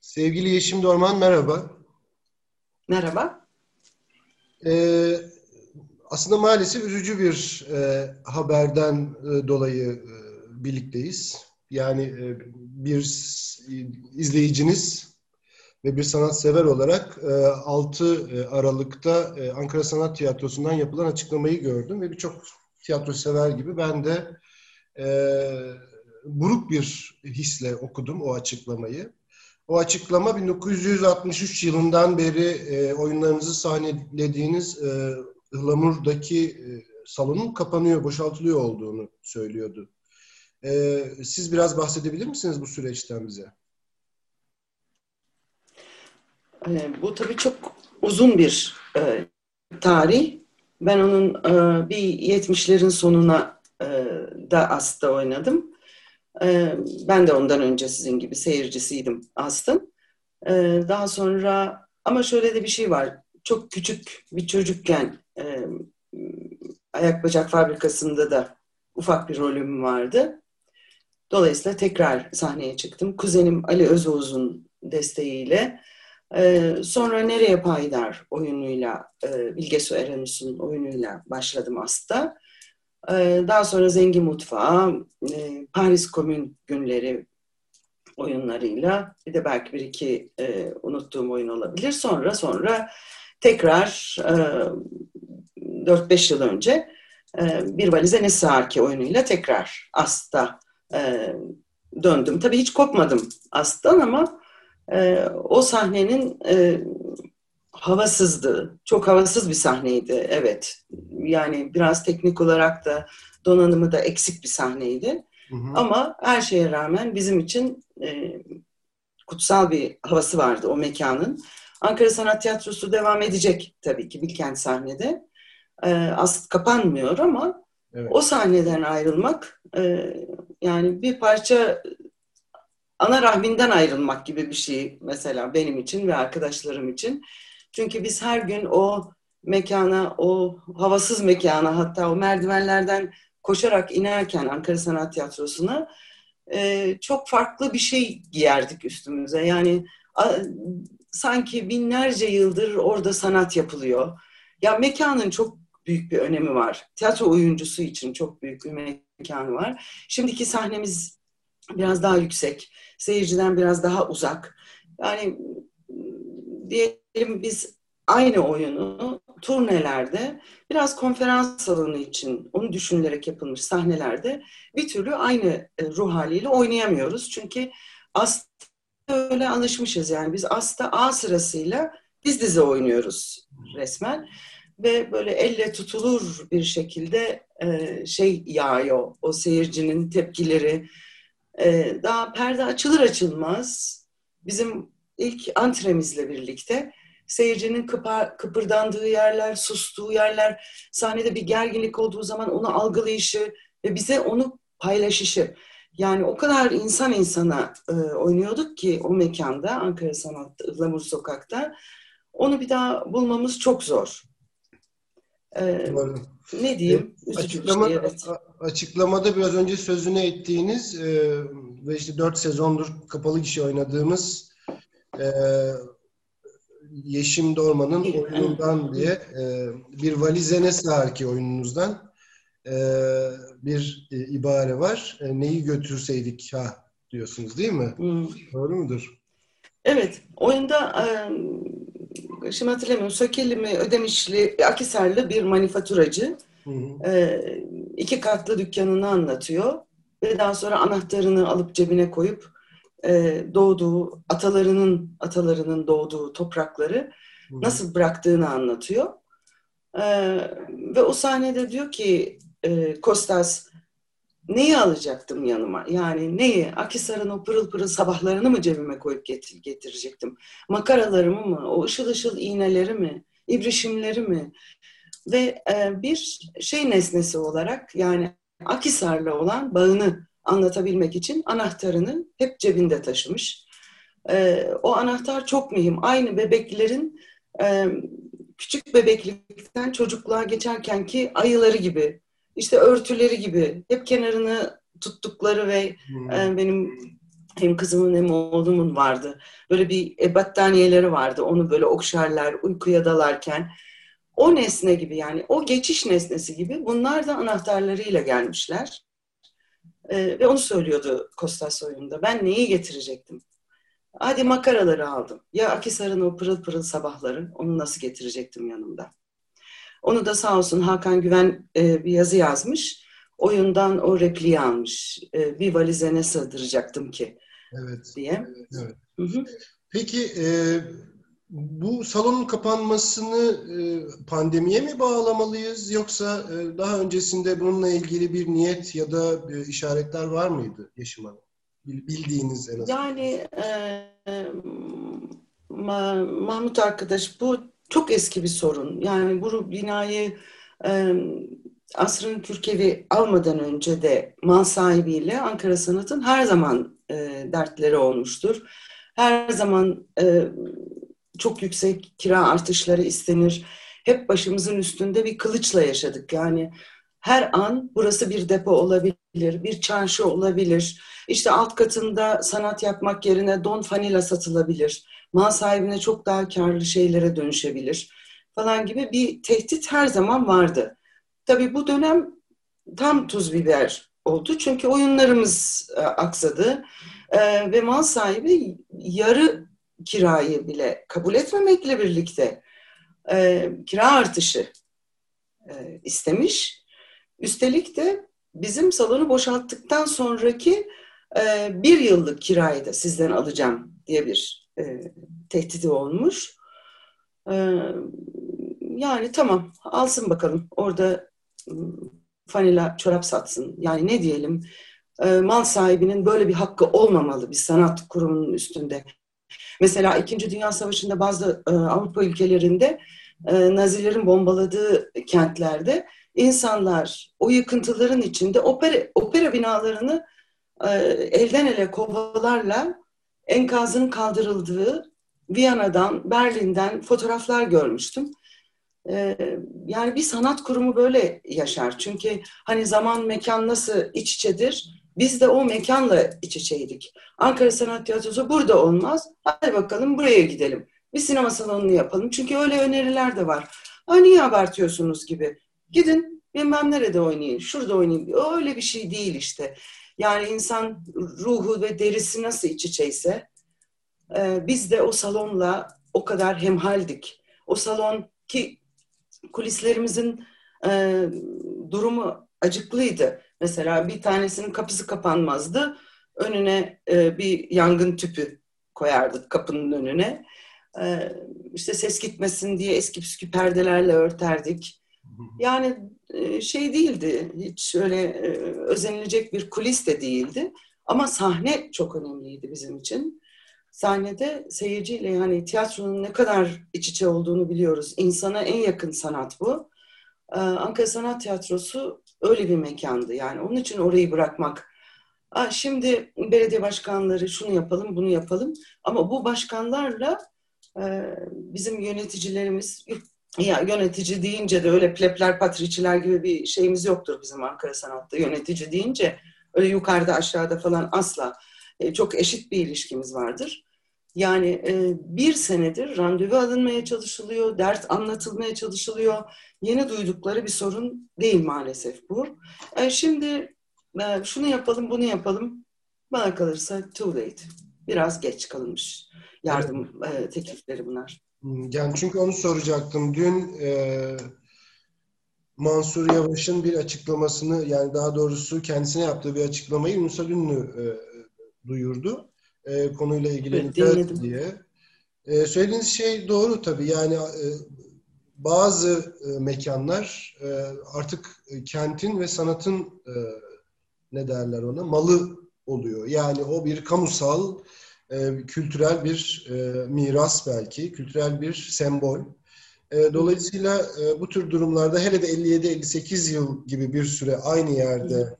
Sevgili Yeşim Dorman merhaba. Merhaba. Ee, aslında maalesef üzücü bir e, haberden e, dolayı e, birlikteyiz. Yani e, bir izleyiciniz ve bir sanatsever olarak e, 6 e, Aralık'ta e, Ankara Sanat Tiyatrosu'ndan yapılan açıklamayı gördüm ve birçok tiyatro sever gibi ben de e, buruk bir hisle okudum o açıklamayı. O açıklama 1963 yılından beri e, oyunlarınızı sahnelediğiniz e, Ihlamur'daki e, salonun kapanıyor, boşaltılıyor olduğunu söylüyordu. E, siz biraz bahsedebilir misiniz bu süreçten bize? E, bu tabii çok uzun bir e, tarih. Ben onun e, bir 70'lerin sonuna e, da As'ta oynadım. E, ben de ondan önce sizin gibi seyircisiydim aslında. E, daha sonra ama şöyle de bir şey var. Çok küçük bir çocukken e, ayak bacak fabrikasında da ufak bir rolüm vardı. Dolayısıyla tekrar sahneye çıktım. Kuzenim Ali Özoğuz'un desteğiyle. Ee, sonra Nereye Paydar oyunuyla, e, Bilge Su oyunuyla başladım aslında. Ee, daha sonra Zengin Mutfağı, e, Paris Komün Günleri oyunlarıyla bir de belki bir iki e, unuttuğum oyun olabilir. Sonra sonra tekrar 4-5 yıl önce Bir Valize Ne Sığar oyunuyla tekrar Asta döndüm. Tabii hiç kopmadım Ast'tan ama e, o sahnenin e, havasızdı. Çok havasız bir sahneydi, evet. Yani biraz teknik olarak da donanımı da eksik bir sahneydi. Hı hı. Ama her şeye rağmen bizim için e, kutsal bir havası vardı o mekanın. Ankara Sanat Tiyatrosu devam edecek tabii ki Bilkent sahnede. E, aslında kapanmıyor ama evet. o sahneden ayrılmak e, yani bir parça ana rahminden ayrılmak gibi bir şey mesela benim için ve arkadaşlarım için. Çünkü biz her gün o mekana, o havasız mekana hatta o merdivenlerden koşarak inerken Ankara Sanat Tiyatrosu'na e, çok farklı bir şey giyerdik üstümüze. Yani a, sanki binlerce yıldır orada sanat yapılıyor. Ya mekanın çok büyük bir önemi var. Tiyatro oyuncusu için çok büyük bir mekanı var. Şimdiki sahnemiz biraz daha yüksek, seyirciden biraz daha uzak. Yani diyelim biz aynı oyunu turnelerde biraz konferans salonu için onu düşünülerek yapılmış sahnelerde bir türlü aynı e, ruh haliyle oynayamıyoruz. Çünkü aslında öyle alışmışız yani biz aslında A sırasıyla diz dize oynuyoruz resmen. Ve böyle elle tutulur bir şekilde e, şey yağıyor. O seyircinin tepkileri e, daha perde açılır açılmaz bizim ilk antremizle birlikte seyircinin kıpar, kıpırdandığı yerler, sustuğu yerler, sahnede bir gerginlik olduğu zaman onu algılayışı ve bize onu paylaşışı. Yani o kadar insan insana e, oynuyorduk ki o mekanda, Ankara Sanat'ta, Ihlamur Sokak'ta. Onu bir daha bulmamız çok zor. Ee, ne diyeyim? Açıklama, şey, evet. Açıklamada biraz önce sözünü ettiğiniz e, ve işte dört sezondur kapalı kişi oynadığımız e, Yeşim Dorman'ın oyunundan diye e, bir valize ne sığar ki oyununuzdan e, bir e, ibare var. E, neyi götürseydik ha diyorsunuz değil mi? Hmm. Doğru mudur? Evet. Oyunda e, şimdi hatırlamıyorum. Sökeli mi, Ödemişli, Akisarlı bir manifaturacı hı hı. E, iki katlı dükkanını anlatıyor ve daha sonra anahtarını alıp cebine koyup e, doğduğu, atalarının atalarının doğduğu toprakları nasıl bıraktığını anlatıyor. E, ve o sahnede diyor ki e, Kostas neyi alacaktım yanıma? Yani neyi? Akisar'ın o pırıl pırıl sabahlarını mı cebime koyup getir, getirecektim? Makaralarımı mı? O ışıl ışıl iğneleri mi? İbrişimleri mi? Ve e, bir şey nesnesi olarak yani Akisar'la olan bağını anlatabilmek için anahtarını hep cebinde taşımış. E, o anahtar çok mühim. Aynı bebeklerin e, küçük bebeklikten çocukluğa geçerken ki ayıları gibi, işte örtüleri gibi hep kenarını tuttukları ve hmm. e, benim hem kızımın hem oğlumun vardı. Böyle bir e, battaniyeleri vardı. Onu böyle okşarlar uykuya dalarken. O nesne gibi yani o geçiş nesnesi gibi bunlar da anahtarlarıyla gelmişler. Ee, ve onu söylüyordu Kostas oyunda. Ben neyi getirecektim? Hadi makaraları aldım. Ya Akisar'ın o pırıl pırıl sabahları onu nasıl getirecektim yanımda? Onu da sağ olsun Hakan Güven e, bir yazı yazmış. Oyundan o repliği almış. E, bir valize ne sığdıracaktım ki? Evet. Diye. Evet. Hı hı. Peki e, bu salonun kapanmasını e, pandemiye mi bağlamalıyız yoksa e, daha öncesinde bununla ilgili bir niyet ya da e, işaretler var mıydı Yeşim Hanım? Bildiğiniz en azından. Yani e, Mahmut arkadaş bu çok eski bir sorun. Yani bu binayı e, asrın Türkiye'vi almadan önce de mal sahibiyle Ankara Sanat'ın her zaman e, dertleri olmuştur. Her zaman e, çok yüksek kira artışları istenir. Hep başımızın üstünde bir kılıçla yaşadık. Yani her an burası bir depo olabilir, bir çarşı olabilir. İşte alt katında sanat yapmak yerine don fanila satılabilir. Mal sahibine çok daha karlı şeylere dönüşebilir falan gibi bir tehdit her zaman vardı. Tabii bu dönem tam tuz biber oldu. Çünkü oyunlarımız e, aksadı e, ve mal sahibi yarı kirayı bile kabul etmemekle birlikte e, kira artışı e, istemiş. Üstelik de bizim salonu boşalttıktan sonraki e, bir yıllık kirayı da sizden alacağım diye bir e, tehdidi olmuş. E, yani tamam alsın bakalım orada fanila çorap satsın. Yani ne diyelim mal sahibinin böyle bir hakkı olmamalı bir sanat kurumunun üstünde. Mesela İkinci Dünya Savaşı'nda bazı e, Avrupa ülkelerinde e, Nazilerin bombaladığı kentlerde insanlar o yıkıntıların içinde opera, opera binalarını e, elden ele kovalarla enkazın kaldırıldığı Viyana'dan, Berlin'den fotoğraflar görmüştüm. E, yani bir sanat kurumu böyle yaşar. Çünkü hani zaman mekan nasıl iç içedir? Biz de o mekanla iç içeydik. Ankara Sanat Tiyatrosu burada olmaz. Hadi bakalım buraya gidelim. Bir sinema salonunu yapalım. Çünkü öyle öneriler de var. Ha niye abartıyorsunuz gibi. Gidin bilmem nerede oynayın, şurada oynayın. Öyle bir şey değil işte. Yani insan ruhu ve derisi nasıl iç içeyse e, biz de o salonla o kadar hemhaldik. O salon ki kulislerimizin e, durumu acıklıydı. Mesela bir tanesinin kapısı kapanmazdı. Önüne e, bir yangın tüpü koyardık kapının önüne. E, işte ses gitmesin diye eski püskü perdelerle örterdik. Yani e, şey değildi, hiç öyle e, özenilecek bir kulis de değildi. Ama sahne çok önemliydi bizim için. Sahnede seyirciyle yani tiyatronun ne kadar iç içe olduğunu biliyoruz. İnsana en yakın sanat bu. Ee, Ankara Sanat Tiyatrosu öyle bir mekandı. Yani onun için orayı bırakmak. Şimdi belediye başkanları şunu yapalım, bunu yapalım. Ama bu başkanlarla e, bizim yöneticilerimiz, ya yönetici deyince de öyle plepler, patriçiler gibi bir şeyimiz yoktur bizim Ankara Sanat'ta. Yönetici deyince öyle yukarıda aşağıda falan asla. E, çok eşit bir ilişkimiz vardır. Yani e, bir senedir randevu alınmaya çalışılıyor, dert anlatılmaya çalışılıyor. Yeni duydukları bir sorun değil maalesef bu. E, şimdi e, şunu yapalım, bunu yapalım. Bana kalırsa too late. Biraz geç kalınmış yardım evet. e, teklifleri bunlar. Yani çünkü onu soracaktım. Dün e, Mansur Yavaş'ın bir açıklamasını yani daha doğrusu kendisine yaptığı bir açıklamayı Musa Ünlü e, duyurdu e, konuyla ilgileneceğiz evet, diye. E, söylediğiniz şey doğru tabii. Yani e, bazı e, mekanlar e, artık kentin ve sanatın e, ne derler ona malı oluyor. Yani o bir kamusal, e, kültürel bir e, miras belki, kültürel bir sembol. E, dolayısıyla e, bu tür durumlarda hele de 57-58 yıl gibi bir süre aynı yerde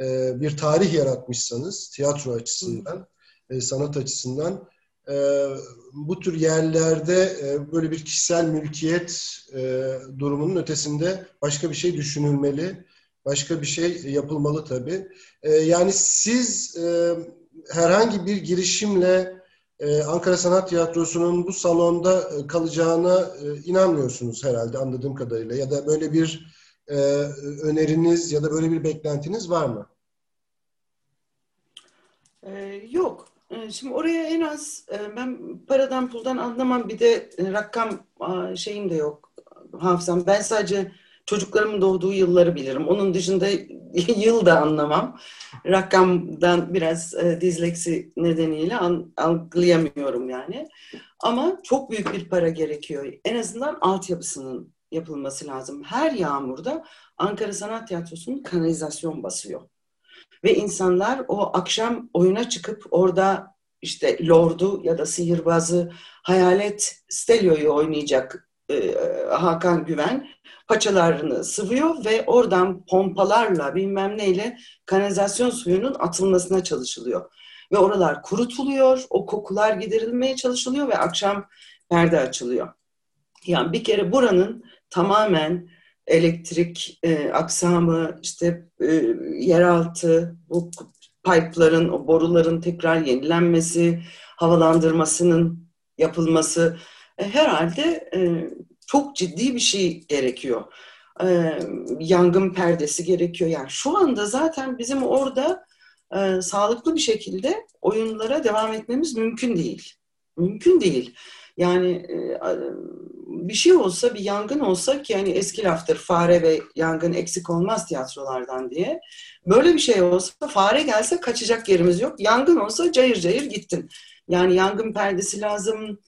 e, bir tarih yaratmışsanız tiyatro açısından e, sanat açısından. E, bu tür yerlerde e, böyle bir kişisel mülkiyet e, durumunun ötesinde başka bir şey düşünülmeli. Başka bir şey yapılmalı tabii. E, yani siz e, herhangi bir girişimle e, Ankara Sanat Tiyatrosu'nun bu salonda e, kalacağına e, inanmıyorsunuz herhalde anladığım kadarıyla. Ya da böyle bir e, öneriniz ya da böyle bir beklentiniz var mı? Ee, yok. Ee, şimdi oraya en az e, ben paradan puldan anlamam bir de e, rakam şeyim de yok hafızam. Ben sadece çocuklarımın doğduğu yılları bilirim. Onun dışında yıl da anlamam. Rakamdan biraz e, dizleksi nedeniyle algılayamıyorum yani. Ama çok büyük bir para gerekiyor. En azından altyapısının yapılması lazım. Her yağmurda Ankara Sanat Tiyatrosu'nun kanalizasyon basıyor. Ve insanlar o akşam oyuna çıkıp orada işte Lord'u ya da sihirbazı Hayalet Stelio'yu oynayacak e, Hakan Güven paçalarını sıvıyor ve oradan pompalarla bilmem neyle kanalizasyon suyunun atılmasına çalışılıyor. Ve oralar kurutuluyor, o kokular giderilmeye çalışılıyor ve akşam perde açılıyor. Yani bir kere buranın tamamen elektrik e, aksamı, işte e, yeraltı, bu pipe'ların, o boruların tekrar yenilenmesi, havalandırmasının yapılması e, herhalde e, çok ciddi bir şey gerekiyor. E, yangın perdesi gerekiyor. Yani şu anda zaten bizim orada e, sağlıklı bir şekilde oyunlara devam etmemiz mümkün değil. Mümkün değil. Yani e, bir şey olsa, bir yangın olsa ki yani eski laftır fare ve yangın eksik olmaz tiyatrolardan diye. Böyle bir şey olsa fare gelse kaçacak yerimiz yok. Yangın olsa cayır cayır gittin. Yani yangın perdesi lazım,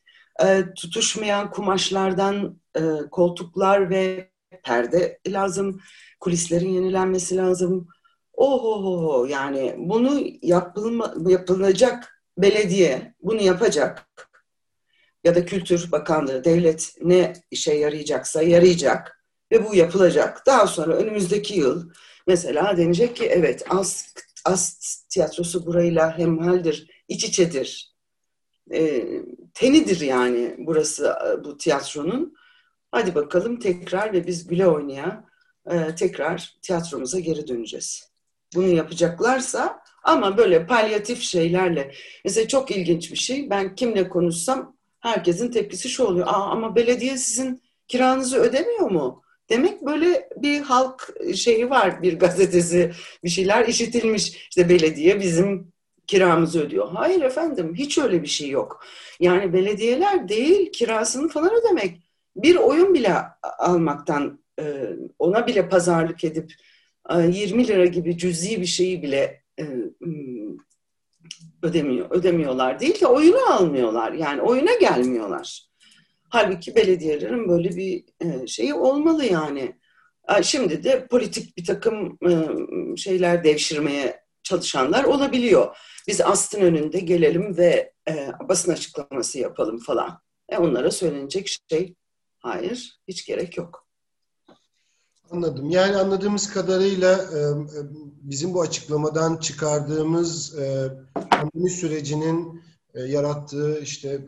e, tutuşmayan kumaşlardan e, koltuklar ve perde lazım, kulislerin yenilenmesi lazım. Oho yani bunu yapılma, yapılacak belediye bunu yapacak ya da Kültür Bakanlığı, devlet ne işe yarayacaksa yarayacak ve bu yapılacak. Daha sonra önümüzdeki yıl mesela denecek ki evet az, az tiyatrosu burayla hemhaldir, iç içedir. E, tenidir yani burası bu tiyatronun. Hadi bakalım tekrar ve biz güle oynaya e, tekrar tiyatromuza geri döneceğiz. Bunu yapacaklarsa ama böyle palyatif şeylerle. Mesela çok ilginç bir şey. Ben kimle konuşsam herkesin tepkisi şu oluyor. Aa, ama belediye sizin kiranızı ödemiyor mu? Demek böyle bir halk şeyi var, bir gazetesi, bir şeyler işitilmiş. İşte belediye bizim kiramızı ödüyor. Hayır efendim, hiç öyle bir şey yok. Yani belediyeler değil, kirasını falan ödemek. Bir oyun bile almaktan, e, ona bile pazarlık edip 20 e, lira gibi cüzi bir şeyi bile e, ödemiyor, ödemiyorlar değil de oyunu almıyorlar. Yani oyuna gelmiyorlar. Halbuki belediyelerin böyle bir e, şeyi olmalı yani. Şimdi de politik bir takım e, şeyler devşirmeye çalışanlar olabiliyor. Biz astın önünde gelelim ve e, basın açıklaması yapalım falan. E onlara söylenecek şey hayır, hiç gerek yok. Anladım. Yani anladığımız kadarıyla e, e, bizim bu açıklamadan çıkardığımız e, pandemi sürecinin yarattığı işte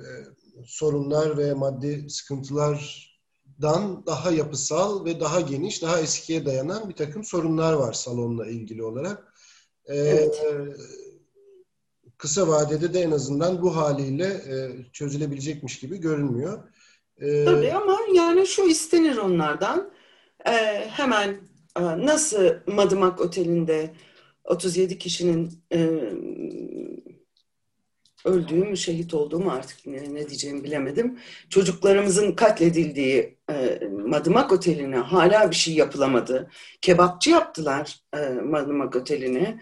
sorunlar ve maddi sıkıntılardan daha yapısal ve daha geniş, daha eskiye dayanan bir takım sorunlar var salonla ilgili olarak. Evet. Kısa vadede de en azından bu haliyle çözülebilecekmiş gibi görünmüyor. Tabii ama yani şu istenir onlardan e, hemen e, nasıl Madımak Oteli'nde 37 kişinin e, öldüğü mü, şehit olduğu mu artık ne, ne diyeceğimi bilemedim. Çocuklarımızın katledildiği e, Madımak Oteli'ne hala bir şey yapılamadı. Kebapçı yaptılar e, Madımak Oteli'ne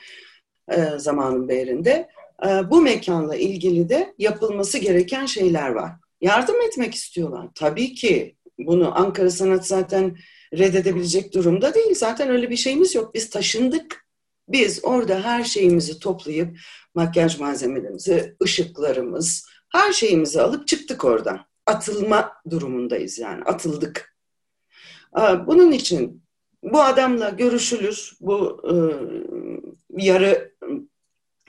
e, zamanın beyrinde. E, bu mekanla ilgili de yapılması gereken şeyler var. Yardım etmek istiyorlar. Tabii ki bunu Ankara Sanat zaten reddedebilecek durumda değil. Zaten öyle bir şeyimiz yok. Biz taşındık. Biz orada her şeyimizi toplayıp makyaj malzemelerimizi, ışıklarımız, her şeyimizi alıp çıktık oradan. Atılma durumundayız yani. Atıldık. Bunun için bu adamla görüşülür. Bu e, yarı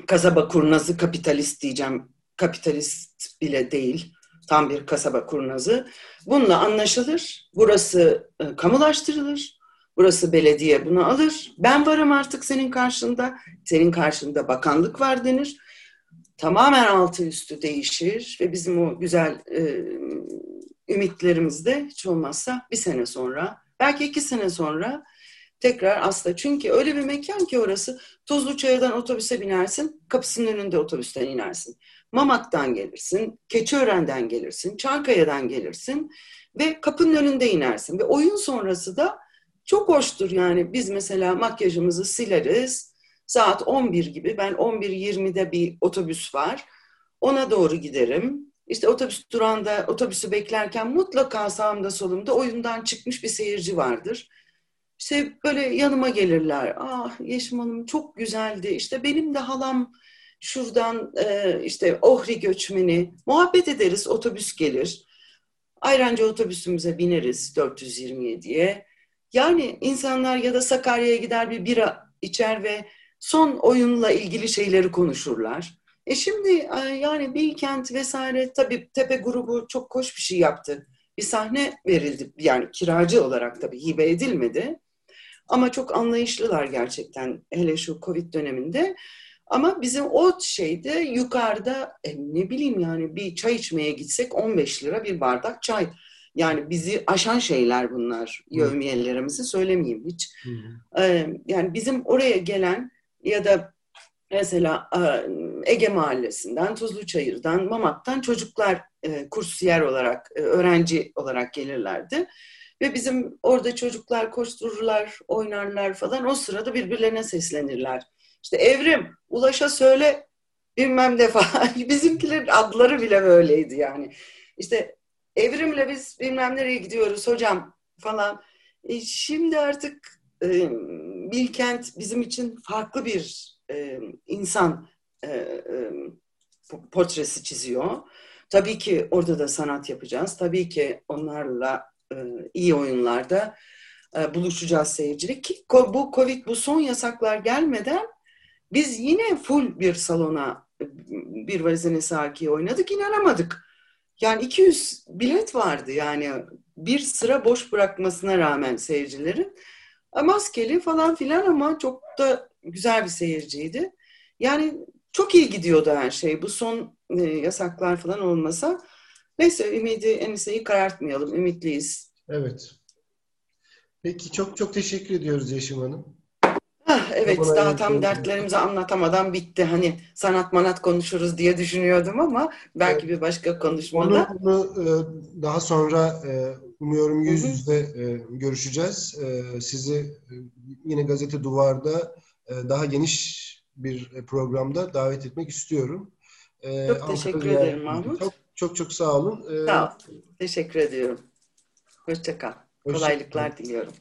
kasaba kurnazı kapitalist diyeceğim. Kapitalist bile değil. Tam bir kasaba kurnazı. Bununla anlaşılır. Burası e, kamulaştırılır. Burası belediye bunu alır. Ben varım artık senin karşında. Senin karşında bakanlık var denir. tamamen altı üstü değişir ve bizim o güzel e, ümitlerimiz de hiç olmazsa bir sene sonra, belki iki sene sonra tekrar aslında çünkü öyle bir mekan ki orası Tuzlu Çayır'dan otobüse binersin, kapısının önünde otobüsten inersin. Mamak'tan gelirsin, Keçiören'den gelirsin, Çankaya'dan gelirsin ve kapının önünde inersin. Ve oyun sonrası da çok hoştur yani biz mesela makyajımızı sileriz. Saat 11 gibi ben 11.20'de bir otobüs var. Ona doğru giderim. İşte otobüs durağında otobüsü beklerken mutlaka sağımda solumda oyundan çıkmış bir seyirci vardır. İşte böyle yanıma gelirler. Ah Yeşim Hanım çok güzeldi. İşte benim de halam şuradan e, işte Ohri göçmeni. Muhabbet ederiz otobüs gelir. Ayrancı otobüsümüze bineriz 427'ye. Yani insanlar ya da Sakarya'ya gider bir bira içer ve son oyunla ilgili şeyleri konuşurlar. E şimdi e, yani Bilkent vesaire tabii Tepe grubu çok hoş bir şey yaptı. Bir sahne verildi yani kiracı olarak tabii hibe edilmedi. Ama çok anlayışlılar gerçekten hele şu Covid döneminde. Ama bizim o şeyde yukarıda e, ne bileyim yani bir çay içmeye gitsek 15 lira bir bardak çay. Yani bizi aşan şeyler bunlar. Yövmiyelerimizi söylemeyeyim hiç. Ee, yani bizim oraya gelen ya da mesela e, Ege Mahallesi'nden, Tuzluçayır'dan, Mamak'tan çocuklar e, kursiyer olarak, e, öğrenci olarak gelirlerdi. Ve bizim orada çocuklar koştururlar, oynarlar falan. O sırada birbirlerine seslenirler. İşte Evrim, Ulaş'a söyle bilmem ne falan. Bizimkilerin adları bile böyleydi yani. İşte Evrim'le biz bilmem nereye gidiyoruz hocam falan. E, şimdi artık e, Bilkent bizim için farklı bir e, insan e, e, portresi çiziyor. Tabii ki orada da sanat yapacağız. Tabii ki onlarla e, iyi oyunlarda e, buluşacağız seyircilik. Ki bu Covid, bu son yasaklar gelmeden biz yine full bir salona e, bir valizene saki oynadık, inanamadık. Yani 200 bilet vardı yani bir sıra boş bırakmasına rağmen seyircilerin. Maskeli falan filan ama çok da güzel bir seyirciydi. Yani çok iyi gidiyordu her şey. Bu son e, yasaklar falan olmasa. Neyse ümidi eniseyi karartmayalım. Ümitliyiz. Evet. Peki çok çok teşekkür ediyoruz Yeşim Hanım. Ah, evet Bana daha tam dertlerimizi anlatamadan bitti. Hani sanat manat konuşuruz diye düşünüyordum ama belki evet. bir başka konuşmada. Onu, onu e, daha sonra e, umuyorum yüz yüze e, görüşeceğiz. Sizi yine gazete duvarda daha geniş bir programda davet etmek istiyorum. Çok teşekkür ederim Mahmut. Çok çok, çok sağ olun. Sağ ol. Teşekkür ediyorum. Hoşçakal. Hoşça Kolaylıklar diliyorum.